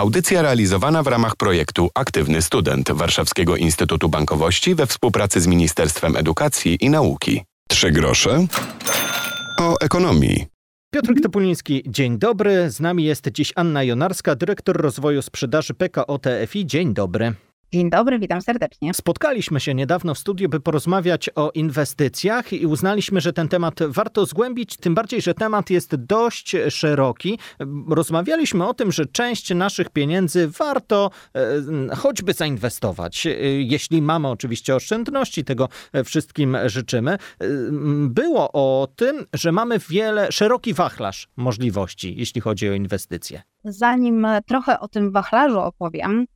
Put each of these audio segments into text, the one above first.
Audycja realizowana w ramach projektu Aktywny Student Warszawskiego Instytutu Bankowości we współpracy z Ministerstwem Edukacji i Nauki. Trzy grosze o ekonomii. Piotr Topuliński, dzień dobry. Z nami jest dziś Anna Jonarska, dyrektor rozwoju sprzedaży PKO TFI. Dzień dobry. Dzień dobry, witam serdecznie. Spotkaliśmy się niedawno w studiu, by porozmawiać o inwestycjach i uznaliśmy, że ten temat warto zgłębić, tym bardziej, że temat jest dość szeroki. Rozmawialiśmy o tym, że część naszych pieniędzy warto e, choćby zainwestować, e, jeśli mamy oczywiście oszczędności, tego wszystkim życzymy. E, było o tym, że mamy wiele, szeroki wachlarz możliwości, jeśli chodzi o inwestycje. Zanim trochę o tym wachlarzu opowiem,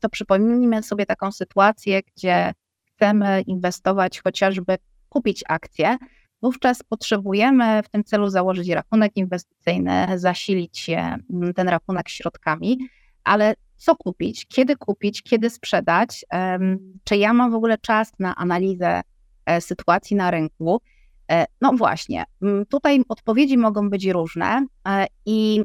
to przypomnijmy sobie taką sytuację, gdzie chcemy inwestować, chociażby kupić akcje. Wówczas potrzebujemy w tym celu założyć rachunek inwestycyjny, zasilić się mm, ten rachunek środkami, ale co kupić, kiedy kupić, kiedy sprzedać, czy ja mam w ogóle czas na analizę e, sytuacji na rynku. E, no właśnie, mm, tutaj odpowiedzi mogą być różne e, i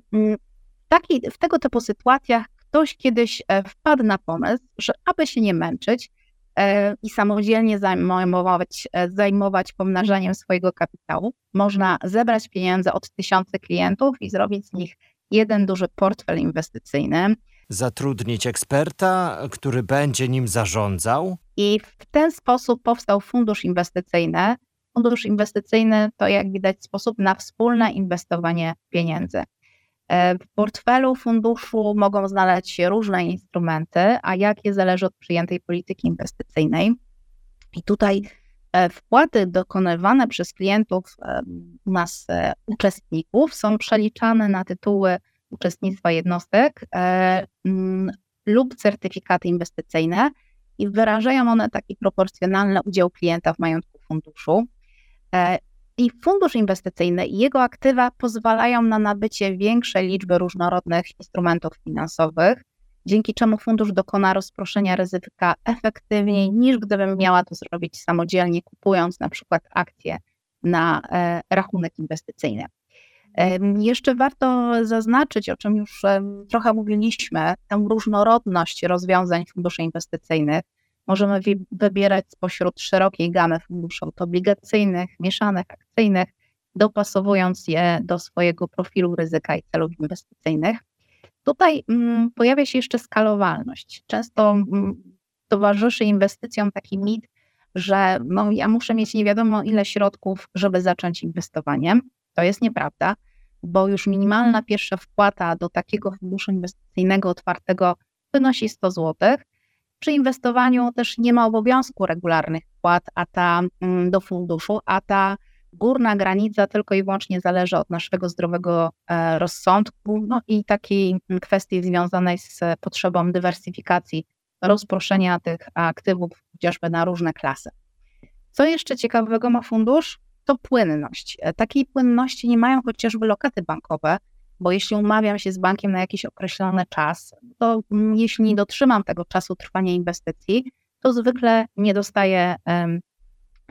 taki, w tego typu sytuacjach ktoś kiedyś e, wpadł na pomysł, że aby się nie męczyć e, i samodzielnie zajmować, e, zajmować pomnażaniem swojego kapitału, można zebrać pieniądze od tysiące klientów i zrobić z nich jeden duży portfel inwestycyjny. Zatrudnić eksperta, który będzie nim zarządzał. I w ten sposób powstał fundusz inwestycyjny. Fundusz inwestycyjny to, jak widać, sposób na wspólne inwestowanie pieniędzy. E, w portfelu funduszu mogą znaleźć się różne instrumenty, a jakie zależy od przyjętej polityki inwestycyjnej. I tutaj e, wpłaty dokonywane przez klientów e, u nas uczestników są przeliczane na tytuły uczestnictwa jednostek lub certyfikaty inwestycyjne i wyrażają one taki proporcjonalny udział klienta w majątku funduszu. I fundusz inwestycyjny i jego aktywa pozwalają na nabycie większej liczby różnorodnych instrumentów finansowych, dzięki czemu fundusz dokona rozproszenia ryzyka efektywniej niż gdybym miała to zrobić samodzielnie, kupując na przykład akcje na e, rachunek inwestycyjny. Jeszcze warto zaznaczyć, o czym już trochę mówiliśmy, tę różnorodność rozwiązań funduszy inwestycyjnych Możemy wybierać spośród szerokiej gamy funduszy obligacyjnych, mieszanych, akcyjnych, dopasowując je do swojego profilu ryzyka i celów inwestycyjnych. Tutaj mm, pojawia się jeszcze skalowalność. Często mm, towarzyszy inwestycjom taki mit, że no, ja muszę mieć nie wiadomo ile środków, żeby zacząć inwestowanie. To jest nieprawda, bo już minimalna pierwsza wpłata do takiego funduszu inwestycyjnego otwartego wynosi 100 zł, przy inwestowaniu też nie ma obowiązku regularnych wpłat a ta, mm, do funduszu, a ta górna granica tylko i wyłącznie zależy od naszego zdrowego e, rozsądku no i takiej kwestii związanej z potrzebą dywersyfikacji, rozproszenia tych aktywów chociażby na różne klasy. Co jeszcze ciekawego ma fundusz? To płynność. E, takiej płynności nie mają chociażby lokaty bankowe, bo jeśli umawiam się z bankiem na jakiś określony czas, to mm, jeśli nie dotrzymam tego czasu trwania inwestycji, to zwykle nie dostaję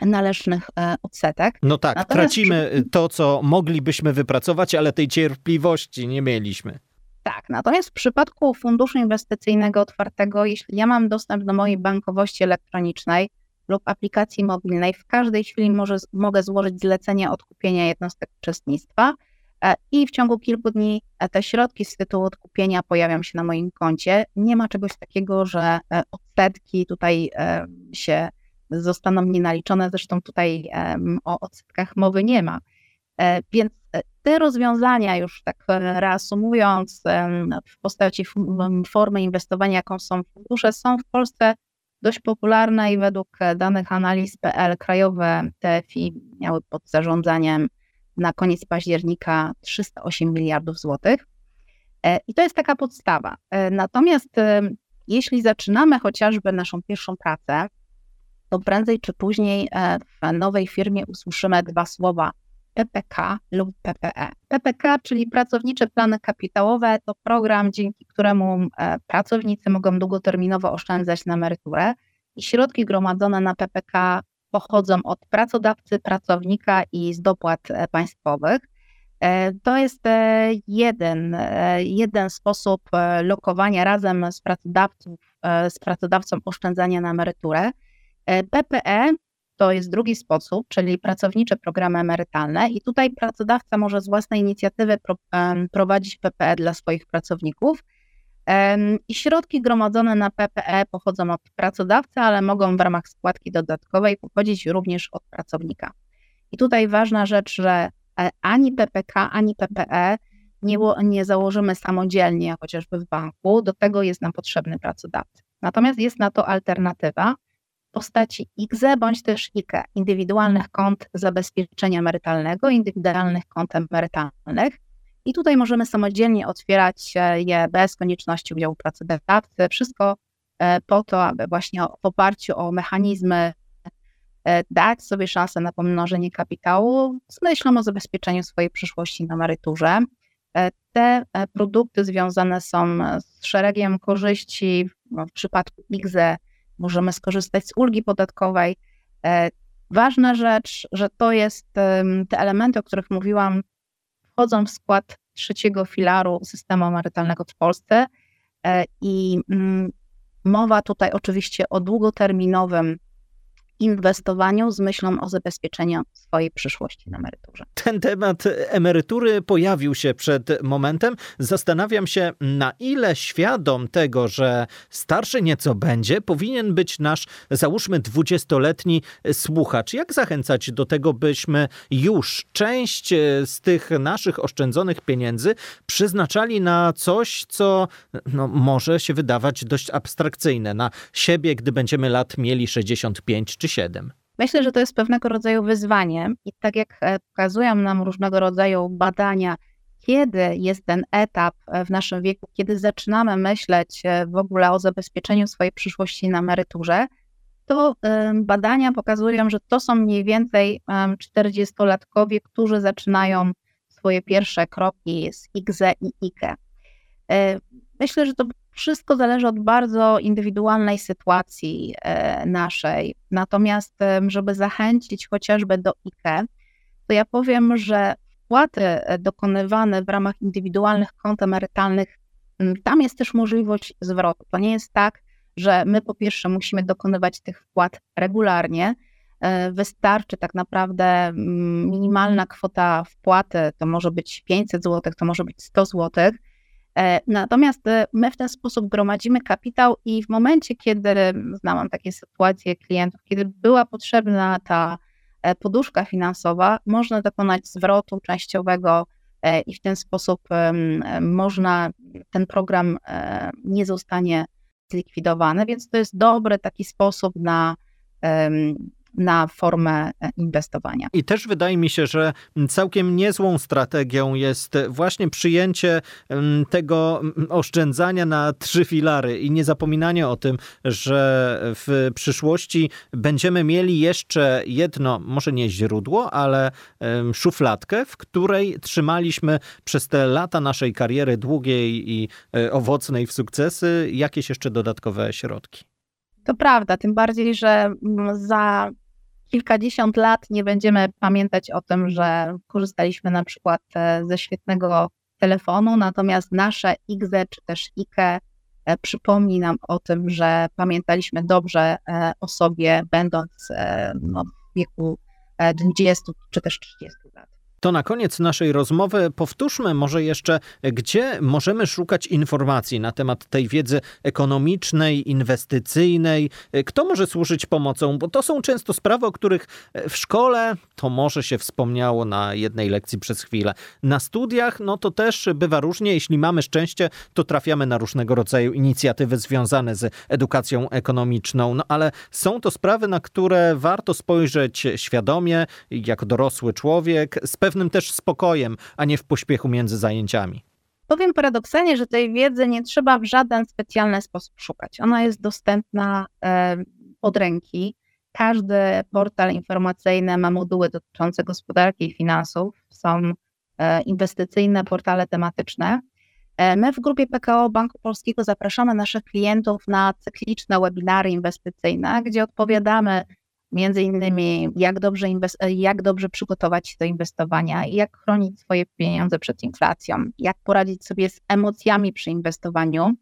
należnych e, odsetek. No tak, Natomiast tracimy przy... to, co moglibyśmy wypracować, ale tej cierpliwości nie mieliśmy. Tak, natomiast w przypadku funduszu inwestycyjnego otwartego, jeśli ja mam dostęp do mojej bankowości elektronicznej lub aplikacji mobilnej, w każdej chwili może, mogę złożyć zlecenie odkupienia jednostek uczestnictwa i w ciągu kilku dni e, te środki z tytułu odkupienia pojawią się na moim koncie. Nie ma czegoś takiego, że e, odsetki tutaj się zostaną nienaliczone, zresztą tutaj o odsetkach mowy nie ma. Więc te rozwiązania, już tak reasumując, w postaci formy inwestowania, jaką są fundusze, są w Polsce dość popularne i według danych analiz.pl krajowe TFI miały pod zarządzaniem na koniec października 308 miliardów złotych. E, I to jest taka podstawa. E, natomiast e, jeśli zaczynamy chociażby naszą pierwszą pracę, to prędzej czy później w nowej firmie usłyszymy dwa słowa PPK lub PPE. PPK, czyli pracownicze plany kapitałowe, to program, dzięki któremu pracownicy mogą długoterminowo oszczędzać na emeryturę i środki gromadzone na PPK pochodzą od pracodawcy, pracownika i z dopłat e, państwowych. To jest jeden, jeden sposób lokowania razem z, pracodawców, z pracodawcą oszczędzania na emeryturę. PPE to jest drugi sposób, czyli pracownicze programy emerytalne, i tutaj pracodawca może z własnej inicjatywy pro, prowadzić PPE dla swoich pracowników. I środki gromadzone na PPE pochodzą od pracodawcy, ale mogą w ramach składki dodatkowej pochodzić również od pracownika. I tutaj ważna rzecz, że e, ani PPK, ani PPE nie, nie założymy samodzielnie, chociażby w banku, do tego jest nam potrzebny pracodawca. Natomiast jest na to alternatywa, postaci IGZE bądź też IKE, indywidualnych kont zabezpieczenia emerytalnego, indywidualnych kont emerytalnych. I tutaj możemy samodzielnie otwierać je bez konieczności udziału pracodawcy. Wszystko e, po to, aby właśnie w oparciu o mechanizmy e, dać sobie szansę na pomnożenie kapitału z myślą o zabezpieczeniu swojej przyszłości na emeryturze. E, te produkty związane są z szeregiem korzyści. W przypadku IGZE możemy skorzystać z ulgi podatkowej. Ważna rzecz, że to jest te elementy, o których mówiłam, wchodzą w skład trzeciego filaru systemu emerytalnego w Polsce. E, i mm, mowa tutaj oczywiście o długoterminowym inwestowaniu z myślą o zabezpieczeniu swojej przyszłości na emeryturze. Ten temat emerytury pojawił się przed momentem. Zastanawiam się, na ile świadom tego, że starszy nieco będzie, powinien być nasz, załóżmy, dwudziestoletni słuchacz. Jak zachęcać do tego, byśmy już część z tych naszych oszczędzonych pieniędzy przeznaczali na coś, co no, może się wydawać dość abstrakcyjne, na siebie, gdy będziemy lat mieli 65 czy 7? Myślę, że to jest pewnego rodzaju wyzwanie i tak jak e, pokazują nam różnego rodzaju badania, kiedy jest ten etap e, w naszym wieku, kiedy zaczynamy myśleć e, w ogóle o zabezpieczeniu swojej przyszłości na emeryturze, to badania pokazują, że to są mniej więcej 40-latkowie, którzy zaczynają swoje pierwsze kroki z IGZE i IKE. Myślę, że to wszystko zależy od bardzo indywidualnej sytuacji e, naszej. Natomiast, żeby zachęcić chociażby do IKE, to ja powiem, że wpłaty e, dokonywane w ramach indywidualnych kont emerytalnych, tam jest też możliwość zwrotu. To nie jest tak, że my po pierwsze musimy dokonywać tych wpłat regularnie. E, wystarczy tak naprawdę minimalna kwota wpłaty, to może być 500 zł, to może być 100 zł E, natomiast e, my w ten sposób gromadzimy kapitał i w momencie, kiedy znałam takie sytuacje klientów, kiedy była potrzebna ta e, poduszka finansowa, można dokonać zwrotu częściowego i w ten sposób można, ten program nie zostanie zlikwidowany, więc to jest dobry taki sposób na na formę e, inwestowania. I też wydaje mi się, że całkiem niezłą strategią jest właśnie przyjęcie tego oszczędzania na trzy filary i nie zapominanie o tym, że w przyszłości będziemy mieli jeszcze jedno, może nie źródło, ale szufladkę, w której trzymaliśmy przez te lata naszej kariery długiej i e, owocnej w sukcesy jakieś jeszcze dodatkowe środki. To prawda, tym bardziej, że za kilkadziesiąt lat nie będziemy pamiętać o tym, że korzystaliśmy na przykład e, ze świetnego telefonu, natomiast nasze IGZE czy też IKE e, przypomni nam o tym, że pamiętaliśmy dobrze e, o sobie, będąc no, w wieku 20 czy też 30 lat. To na koniec naszej rozmowy. Powtórzmy może jeszcze, gdzie możemy szukać informacji na temat tej wiedzy ekonomicznej, inwestycyjnej, kto może służyć pomocą, bo to są często sprawy, o których w szkole to może się wspomniało na jednej lekcji przez chwilę. Na studiach, no to też bywa różnie. Jeśli mamy szczęście, to trafiamy na różnego rodzaju inicjatywy związane z edukacją ekonomiczną, no ale są to sprawy, na które warto spojrzeć świadomie, jako dorosły człowiek, z pewnym też spokojem, a nie w pośpiechu między zajęciami. Powiem paradoksalnie, że tej wiedzy nie trzeba w żaden specjalny sposób szukać. Ona jest dostępna e, od ręki. Każdy portal informacyjny ma moduły dotyczące gospodarki i finansów. Są e, inwestycyjne portale tematyczne. E, my w grupie PKO Banku Polskiego zapraszamy naszych klientów na cykliczne webinary inwestycyjne, gdzie odpowiadamy Między innymi, jak dobrze, jak dobrze przygotować się do inwestowania, jak chronić swoje pieniądze przed inflacją, jak poradzić sobie z emocjami przy inwestowaniu.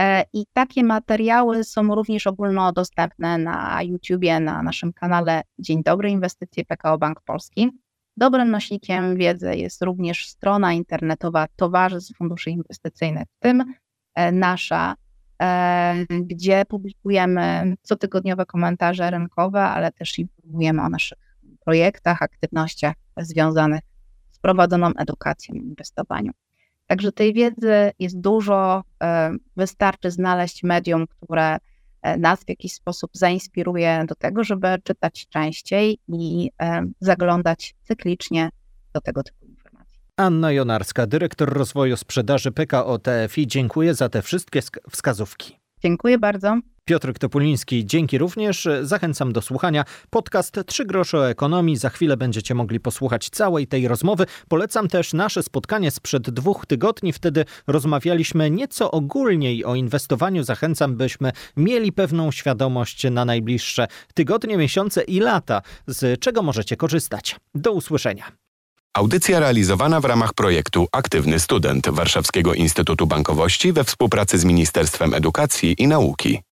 E, I takie materiały są również ogólnodostępne na YouTubie, na naszym kanale Dzień Dobry Inwestycje PKO Bank Polski. Dobrym nośnikiem wiedzy jest również strona internetowa Towarzystw Funduszy Inwestycyjnych, w tym e, nasza, gdzie publikujemy cotygodniowe komentarze rynkowe, ale też informujemy o naszych projektach, aktywnościach związanych z prowadzoną edukacją inwestowaniu. Także tej wiedzy jest dużo, e, wystarczy znaleźć medium, które E, nas w jakiś sposób zainspiruje do tego, żeby czytać częściej i e, zaglądać cyklicznie do tego typu. Anna Jonarska, dyrektor rozwoju sprzedaży PKO TFI, dziękuję za te wszystkie wskazówki. Dziękuję bardzo. Piotr Topuliński, dzięki również. Zachęcam do słuchania. Podcast Trzy grosze o ekonomii. Za chwilę będziecie mogli posłuchać całej tej rozmowy. Polecam też nasze spotkanie sprzed dwóch tygodni. Wtedy rozmawialiśmy nieco ogólniej o inwestowaniu. Zachęcam, byśmy mieli pewną świadomość na najbliższe tygodnie, miesiące i lata, z czego możecie korzystać. Do usłyszenia. Audycja realizowana w ramach projektu Aktywny Student Warszawskiego Instytutu Bankowości we współpracy z Ministerstwem Edukacji i Nauki.